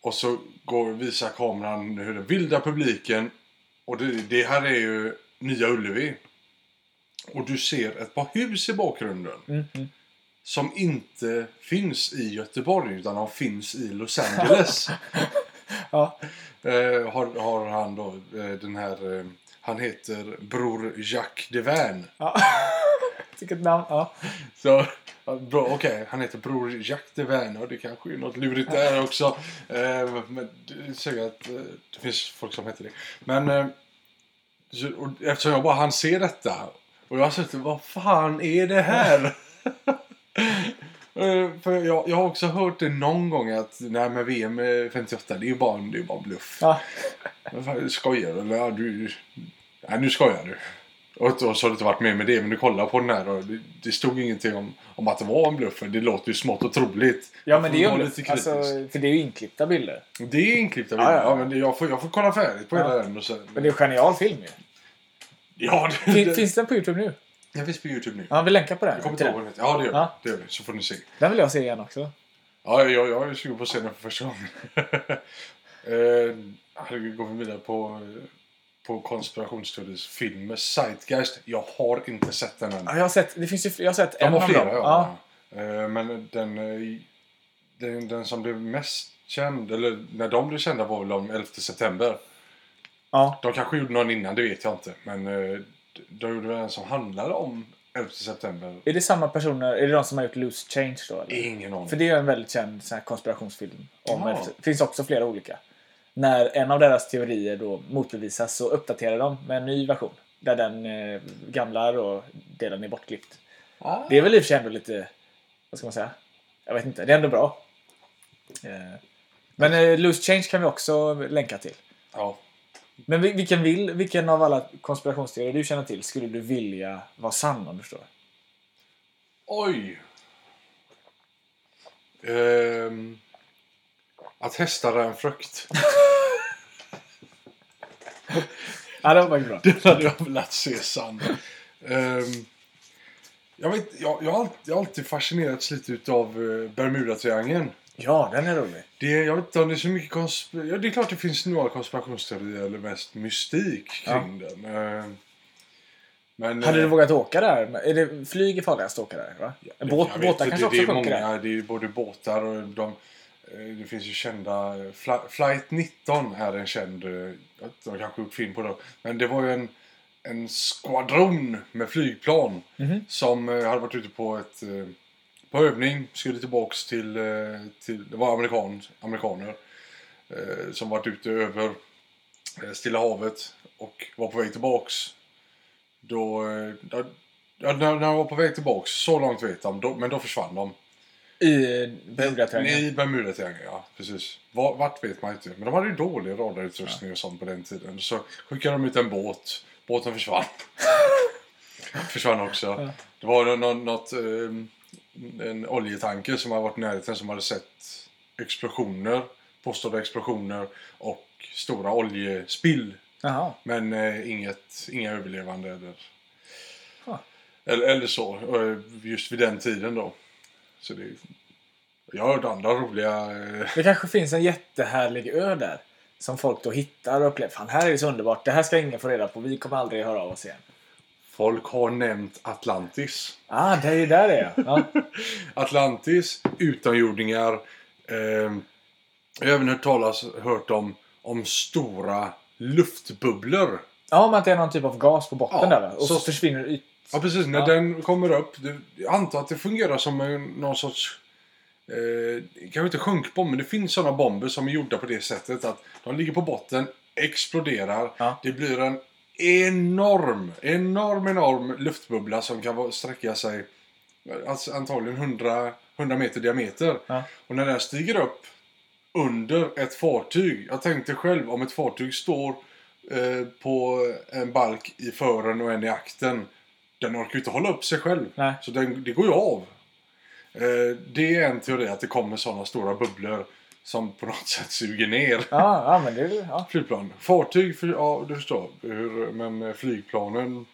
Och så går, visar kameran hur den vilda publiken och det, det här är ju Nya Ullevi. Och du ser ett par hus i bakgrunden. Mm, mm. Som inte finns i Göteborg utan de finns i Los Angeles. Ja. eh, har, har han då eh, den här... Eh, han heter Bror Jacques Deverne. Ja. Vilket namn. Ja. Så, okej, han heter Bror Jack de Werner. Det kanske är något lurigt där också. Eh, men det säger att eh, det finns folk som heter det. Men eh, eftersom jag bara han se detta och jag har suttit vad fan är det här? Eh, För jag, jag har också hört det någon gång att nej men VM 58 det är ju bara, det är bara bluff. Ja. Skojar du? Ja, du? Nej nu skojar du. Och, så har du inte varit med med det men du kollar på den här och det, det stod ingenting om, om att det var en bluff. Det låter ju smått och troligt. ja, men det är ju lite Alltså, för det är ju inklippta bilder. Det är inklippta bilder. ja, Ja, ja. men det, jag, får, jag får kolla färdigt på Ja. hela den och sen... Men det är en genial film ju. Ja, det, Fin, det, Finns den på Youtube nu? den finns på Youtube nu. Ja, vi länkar på den. Jag kommer till inte ihåg den. Ja, det gör. Ja. Det gör vi. Så får ni se. den vill jag se igen också. Ja, jag, jag är sugen på att se den för första gången. eh, herregud, går vi vidare på, på konspirationsteorisfilmer. Zeitgeist. Jag har inte sett den än. Ja, jag har sett, det finns ju, jag har sett De en har flera, dem. ja. Eh, Men den, eh, den, den som blev mest känd, eller när de blev kända var väl om 11 september. ja. De kanske gjorde någon innan, det vet jag inte. Men eh, de gjorde en som handlade om 11 september. Är det samma personer? Är det de som har gjort Loose Change då? Eller? Ingen aning. För det är en väldigt känd sån konspirationsfilm. Om Ja. Finns också flera olika. När en av deras teorier då motbevisas så uppdaterar de med en ny version. Där den eh, gamla då, delen är bortklippt. Ah. Det är väl i och för sig ändå lite... Vad ska man säga? Jag vet inte. Det är ändå bra. Eh, men eh, Loose Change kan vi också länka till. Ja. Men vil- vilken, vill, vilken av alla konspirationsteorier du känner till skulle du vilja vara sann om du förstår? Oj! Ehm, att hästar är en frukt. Ja, det var faktiskt bra. Den hade jag velat se sann. Ehm, jag, vet, jag, jag, har alltid, jag har alltid fascinerats lite utav uh, Bermudatriangeln. Ja, den är rolig. Det, jag vet inte om det är så mycket konspirationer. Ja, det är klart det finns några konspirationsteorier eller mest mystik kring den. Ehm, men, Hade du eh, vågat åka där? Är det flyg är farligast att åka där? Va? det- Båt, vet båtar inte, kanske det, också sjunker där? många, Det är både båtar och de... eh, Det finns ju kända... Fli- Flight 19 är en känd... eh, De kanske gjort film på det. Men det var ju en, en skvadron med flygplan Mhm. som eh, hade varit ute på ett... eh, På övning. Skulle tillbaks till... eh, till det var amerikan, amerikaner. eh, Som varit ute över eh, Stilla havet. Och var på väg tillbaks. Då... eh, Ja, när, när de var på väg tillbaks, så långt vet de, men då försvann de. I Bermudatriangeln? I Bermudatriangeln, ja. Precis. Var, vart vet man inte. Men de hade ju dålig radarutrustning och sånt på den tiden. Så skickade de ut en båt. Båten försvann. försvann också. Ja. Det var nå- nå- något, eh, en oljetanker som hade varit i närheten som hade sett explosioner. Påstådda explosioner och stora oljespill. Jaha. Men eh, inget, inga överlevande eller, eller, eller så. eh, Just vid den tiden då. Så det, jag har hört andra roliga... Eh, Det kanske finns en jättehärlig ö där. Som folk då hittar och upplever. Fan, här är det så underbart. Det här ska ingen få reda på. Vi kommer aldrig höra av oss igen. folk har nämnt Atlantis. Ah, det är ju där det är. Ja. Atlantis, utomjordingar. Eh, jag har även hört talas hört om, om stora luftbubblor. ja, om att det är någon typ av gas på botten Ja, där va? Och så, så- försvinner ut. Ja, precis. När Ja. den kommer upp. Det, jag antar att det fungerar som en, någon sorts... Eh, kanske inte sjunkbomb, men det finns sådana bomber som är gjorda på det sättet att de ligger på botten, exploderar. Ja. Det blir en enorm, enorm, enorm luftbubbla som kan sträcka sig alltså antagligen 100, 100 meter diameter. Ja. Och när den stiger upp under ett fartyg. Jag tänkte själv om ett fartyg står eh, på en balk i fören och en i akten. Den orkar ju inte hålla upp sig själv. Nej. Så den, det går ju av. Eh, det är en teori att det kommer sådana stora bubblor som på något sätt suger ner Ja, ja men det är ja. flygplan. Fartyg, för, ja du förstår. Hur, men eh, flygplanen.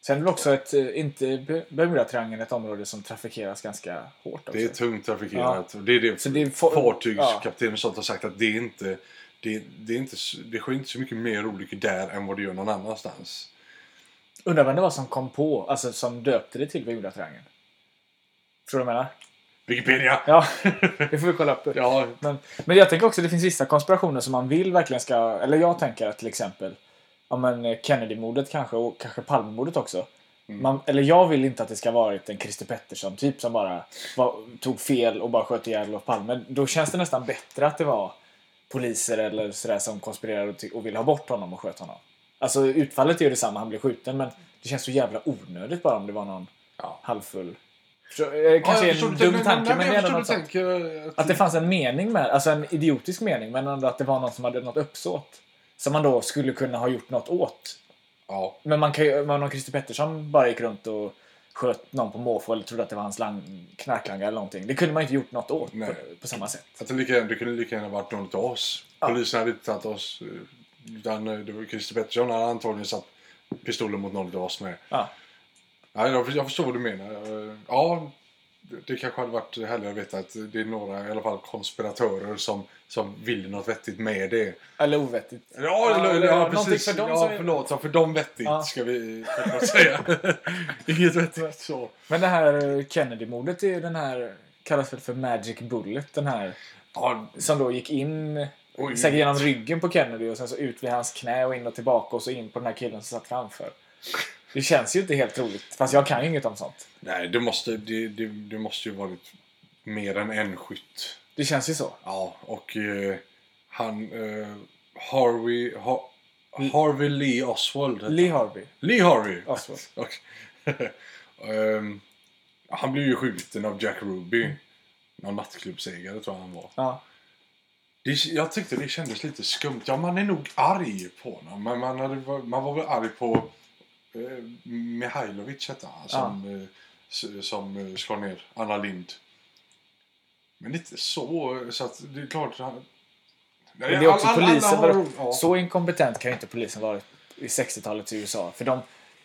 Sen är det också ett, eh, inte Be- Bermudatriangeln, ett område som trafikeras ganska hårt också. Det är tungt trafikerat. Och det är det, Så det är for- fartygskaptener och sånt har sagt att det är inte det, det, är inte, det sker inte så mycket mer olyckor där än vad det gör någon annanstans. Undrar vem det var som kom på, alltså som döpte det till Bermudatriangeln. Förstår du vad jag menar? Wikipedia! Ja, det får vi kolla upp. Ja, Men, men jag tänker också att det finns vissa konspirationer som man vill verkligen ska... Eller jag tänker att till exempel ja, men eh, Kennedy-mordet kanske och kanske Palmemordet också. Man, eller jag vill inte att det ska varit en Christer Pettersson typ som bara var, tog fel och bara sköt ihjäl Olof Palme. Då känns det nästan bättre att det var poliser eller sådär som konspirerade och, och ville ha bort honom och sköt honom. Alltså utfallet är ju detsamma, han blev skjuten men det känns så jävla onödigt bara om det var någon Ja. halvfull. Eh, Kanske Ja, jag en förstår dum du- tanke men jag det är ändå förstår något sånt. tänker, att- Att det fanns en mening med alltså en idiotisk mening, men ändå att det var någon som hade något uppsåt. Som man då skulle kunna ha gjort något åt. Ja, Men man kan ju, men om Christer Pettersson bara gick runt och sköt någon på måfå eller trodde att det var hans lang, knarklangare eller någonting. Det kunde man inte gjort något åt på, på samma sätt. att det, lika, det kunde lika gärna varit någon av oss. Ja. Polisen hade inte tagit oss. Eh, var Christer Pettersson hade antagligen satt pistolen mot oss med. Ja. Ja, jag, jag förstår vad du menar. Eh, Ja, det, kanske hade varit härligare att veta att det är några i alla fall konspiratörer som, som vill något vettigt med det. Eller ovettigt. Ja, eller, eller ja precis. för dem ja, är- förlåt. Ja, för dem vettigt Ja. ska vi säga. Inget vettigt så. Men det här eh, Kennedy-mordet är ju den här, kallas väl för Magic Bullet, den här Ja, som då gick in Oj. säkert genom ryggen på Kennedy och sen så ut vid hans knä och in och tillbaka och så in på den här killen som satt framför. Det känns ju inte helt troligt. Fast jag kan ju inget om sånt. nej, det måste, det, det, det måste ju varit mer än en skytt. Det känns ju så. Ja, och eh, han... Eh, Harvey... Ha, Harvey Lee Oswald. heter Lee Harvey. Lee Harvey. Oswald. Ehm, han blev ju skjuten av Jack Ruby. Någon nattklubbsägare tror jag han var. Ja. Det, jag tyckte det kändes lite skumt. Ja, man är nog arg på honom. Men man, hade, man var väl arg på eh, Mihailovic hette han. Som, eh, s- som eh, skar ner Anna Lind. Men inte så. Så att det är klart. Han, Men det är också Alla- alla polisen. har- ja. Så inkompetent kan ju inte polisen vara i 60-talets USA. För de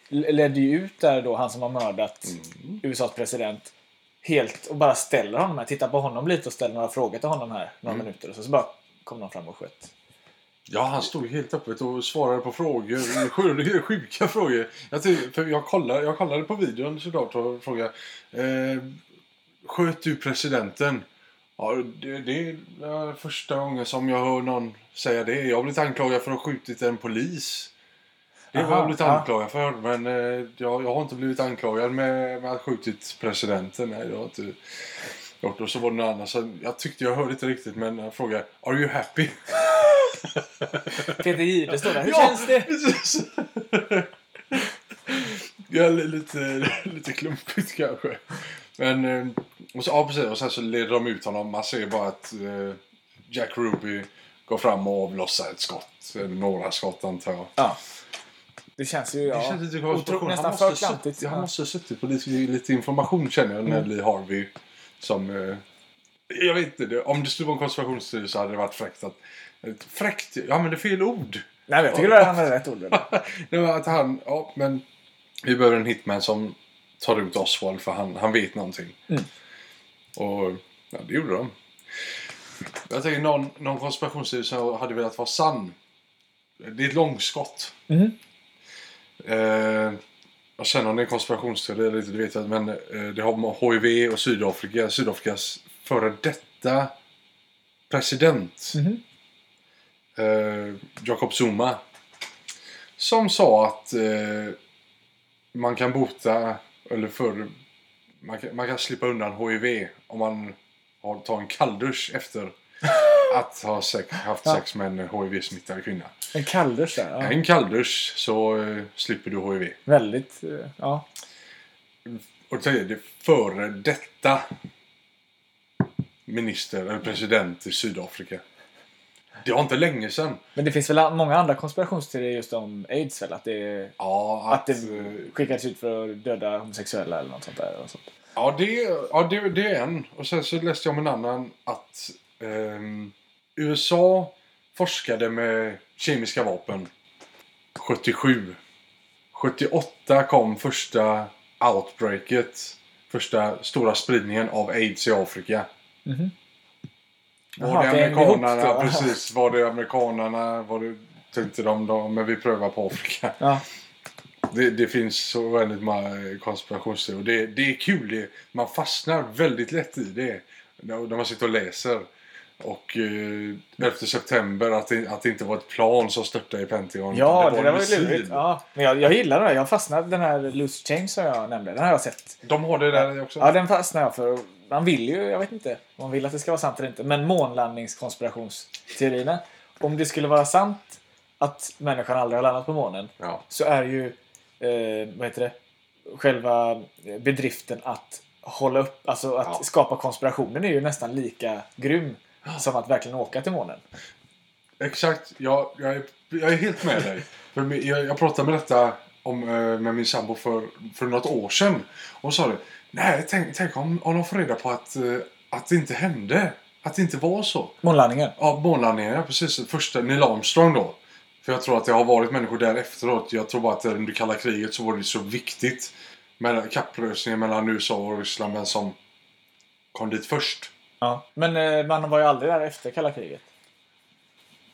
ledde ju ut där då han som har mördat Mm. USAs president. Helt och bara ställer honom här. Tittar på honom lite och ställer några frågor till honom här. Några Mm. minuter. Och så, så bara kom de fram och sköt. Ja, han stod helt öppet och svarade på frågor. Sjuka, frågor. Jag, tyck- för jag, kollade, jag kollade på videon såklart och frågade. Eh, sköt du presidenten? Ja, det, det är första gången som jag hör någon säga det. Jag har blivit anklagad för att ha skjutit en polis. Det har jag blivit anklagad för. Men eh, jag, jag har inte blivit anklagad med, med att skjutit presidenten. Nej, det har jag inte gjort. Och så var det någon annan. Så jag tyckte jag hörde inte riktigt men jag frågade. Are you happy? Peter Jihde står där. Hur Ja, känns det? precis. ja, li- lite, lite klumpigt kanske. Men, eh, och, så, ja, precis, och sen så leder de ut honom. Man ser bara att eh, Jack Ruby går fram och avlossar ett skott. Några skott antar jag. Ja. Det känns ju... Ja, Det känns lite otro- nästan för måste klantigt. suttit- Han måste ha suttit på lite, lite information känner jag. När Lee Harvey som... Eh, jag vet inte. Om det skulle vara en konspirationsteori så hade det varit fräckt att... Fräckt? Jag använder fel ord. Nej, jag tycker att han hade rätt ord. Det var att han, ja men vi behöver en hitman som tar ut Oswald för han, han vet någonting. Mm. Och ja, det gjorde de. Jag tänker någon, någon konspirationsteori som hade velat vara sann. Det är ett långskott. Mhm. Eh, och sen om det är konspirationsteori eller inte, det vet jag. Men eh, det har med HIV och Sydafrika. Sydafrikas före detta president. Mhm. Eh, Jacob Zuma. Som sa att eh, man kan bota, eller för man kan, man kan slippa undan HIV om man har, tar en kalldusch efter att ha sex, haft sex med en HIV-smittad kvinna. En kalldusch där. Ja. En kalldusch så eh, slipper du HIV. Väldigt... eh, Ja. Och är det före detta minister eller president i Sydafrika. Det var inte länge sedan. Men det finns väl många andra konspirationsteorier just om aids väl? Att det, Ja, att det eh, skickades ut för att döda homosexuella eller något sånt där. Och sånt. Ja, det, ja det, det är en. Och sen så läste jag om en annan att ehm, USA forskade med kemiska vapen 77. 78 kom första outbreaket. Första stora spridningen av aids i Afrika. Mhm. Var Jaha, det ihop amerikanerna, då. precis. Var det amerikanerna, var det, tänkte de då, men vi prövar på Afrika. Ja. Det, det finns så väldigt många konspirationsteorier. Det, det är kul. Det, man fastnar väldigt lätt i det. När när man sitter och läser. Och eh, 11 september, att det, att det inte var ett plan som störtade i Pentagon. Ja, det, en där var ju lurigt. Ja, men jag, jag gillar det. Jag fastnade den här Loose Change som jag nämnde. Den har jag sett. De har det där också? Ja, den fastnade jag för. Man vill ju, jag vet inte om man vill att det ska vara sant eller inte. Men månlandningskonspirationsteorierna. Om det skulle vara sant att människan aldrig har landat på månen. Ja. Så är ju, eh, vad heter det, själva bedriften att hålla upp, alltså att Ja. skapa konspirationen är ju nästan lika grym som att verkligen åka till månen. Exakt. Jag, jag, är, jag är helt med dig. För jag, jag pratade med detta om, eh, med min sambo för, för något år sedan. Och sa det. Nej, tänk, tänk om, om de får reda på att, eh, att det inte hände. Att det inte var så. Månlandningen. Ja, månlandningen, ja precis. Första Neil Armstrong då. För jag tror att det har varit människor där efteråt. Jag tror bara att under kalla kriget så var det så viktigt. Med kapplösningen mellan USA och Ryssland. Men som kom dit först. Ja. Men eh, man var ju aldrig där efter kalla kriget.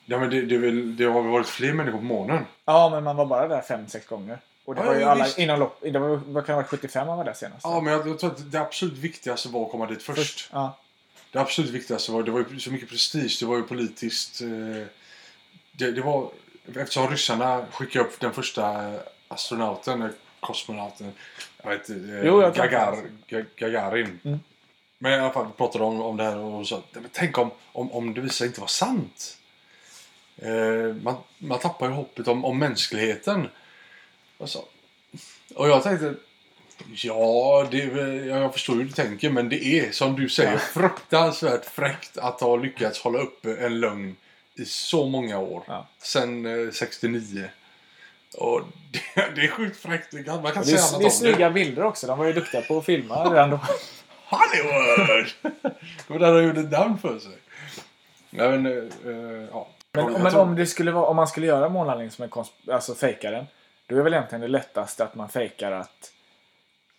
Ja men det, det, väl, det har väl varit fler människor på månen. Ja, men man var bara där fem, sex gånger. Och det Ja, var ju alla visst. inom lopp... Det var, vad kan det varit 75 man var där senast? Ja men jag, jag tror att det absolut viktigaste var att komma dit först. Först. Ja. Det absolut viktigaste var, det var ju så mycket prestige, det var ju politiskt. Eh, det, det var, eftersom ryssarna skickade upp den första astronauten, eh, kosmonauten, jag vet inte, eh, Jo, jag kan- Gagar, Ga- Gagarin. Mm. Men i alla fall pratade de om det här och sa "Nej, men tänk om, om, om det visar sig inte vara sant. Eh, man, man tappar ju hoppet om, om mänskligheten. Och, så. och jag tänkte, Ja, det jag förstår hur du tänker men det är som du säger Ja. fruktansvärt fräckt att ha lyckats hålla uppe en lögn i så många år. Ja. Sen eh, 69. Och det, det är sjukt fräckt. Man kan Det säga annat det är om snygga bilder också. De var ju duktiga på att filma redan då. Hollywood! det var där de gjorde namn för sig. Ja, men, eh, eh, ja. Men, Jag men tror- om, det skulle vara, om man skulle göra månlandning som en konsp- alltså fejka den. Då är väl egentligen det lättaste att man fejkar att,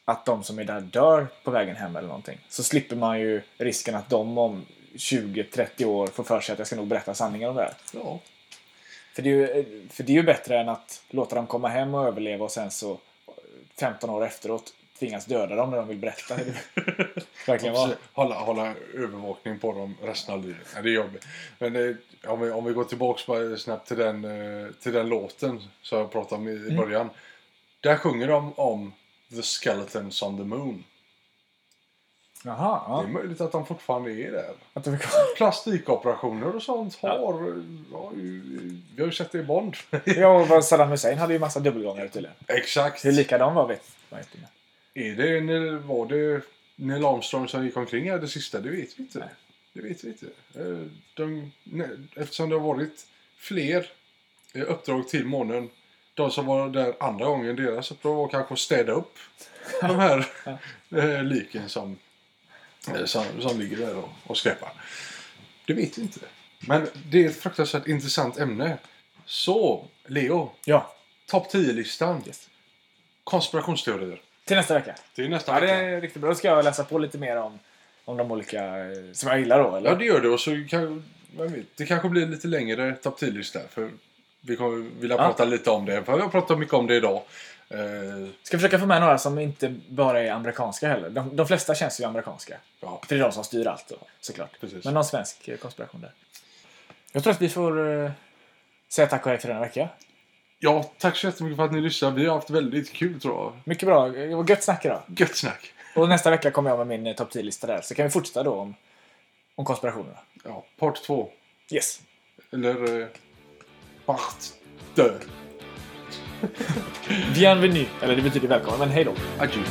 att de som är där dör på vägen hem eller någonting. Så slipper man ju risken att de om 20-30 år får för sig att jag ska nog berätta sanningen om det här. Ja. För det, är ju, för det är ju bättre än att låta dem komma hem och överleva och sen så 15 år efteråt tvingas döda dem när de vill berätta hur det verkligen var. Hålla, hålla övervakning på dem resten av livet. Ja, det är jobbigt. Men eh, om, vi, om vi går tillbaka snabbt till den, eh, till den låten som jag pratade om i, Mm. början. Där sjunger de om The Skeletons on the Moon. Jaha, Det är ja. möjligt att de fortfarande är där. Att de. Plastikoperationer och sånt Ja. har... Ja, vi har ju sett det i Bond. Ja, och Saddam Hussein hade ju massa dubbelgångare tydligen. Exakt. Hur likadan var vet man inte. Är det, när- var det Neil Armstrong som gick omkring här det sista? Det vet vi inte. Nej. Det vet vi inte. Eh, De, nej, eftersom det har varit fler eh, uppdrag till månen. De som var där andra gången, deras uppdrag var kanske att städa upp de här eh, liken som, som, som ligger där och, och skräpar. Det vet vi inte. Men det är ett fruktansvärt intressant ämne. Så, Leo. Ja, Topp 10-listan. yes. Konspirationsteorier. Till nästa vecka. Är nästa Ja, det vecka. är riktigt bra. Då ska jag läsa på lite mer om, om de olika eh, som jag gillar då, eller? Ja, det gör det. Och så kan, vet, det kanske blir lite längre topp 10-lista. För vi kommer vilja Ja. prata lite om det. För vi har pratat mycket om det idag. Eh, Ska försöka få med några som inte bara är amerikanska heller. De, de flesta känns ju amerikanska. ja, För det är de som styr allt då, såklart. precis. Men någon svensk eh, konspiration där. Jag tror att vi får eh, säga tack och hej för denna vecka. Ja, tack så jättemycket för att ni lyssnade. Vi har haft väldigt kul tror jag. Mycket bra. Det var gött snack idag. Gött snack. Och nästa vecka kommer jag med min eh, topp 10-lista där. Så kan vi fortsätta då om, om konspirationerna. Ja, part 2. Yes. Eller... Eh, part 2. Bienvenue. Eller det betyder välkommen, men hej då. Adjö.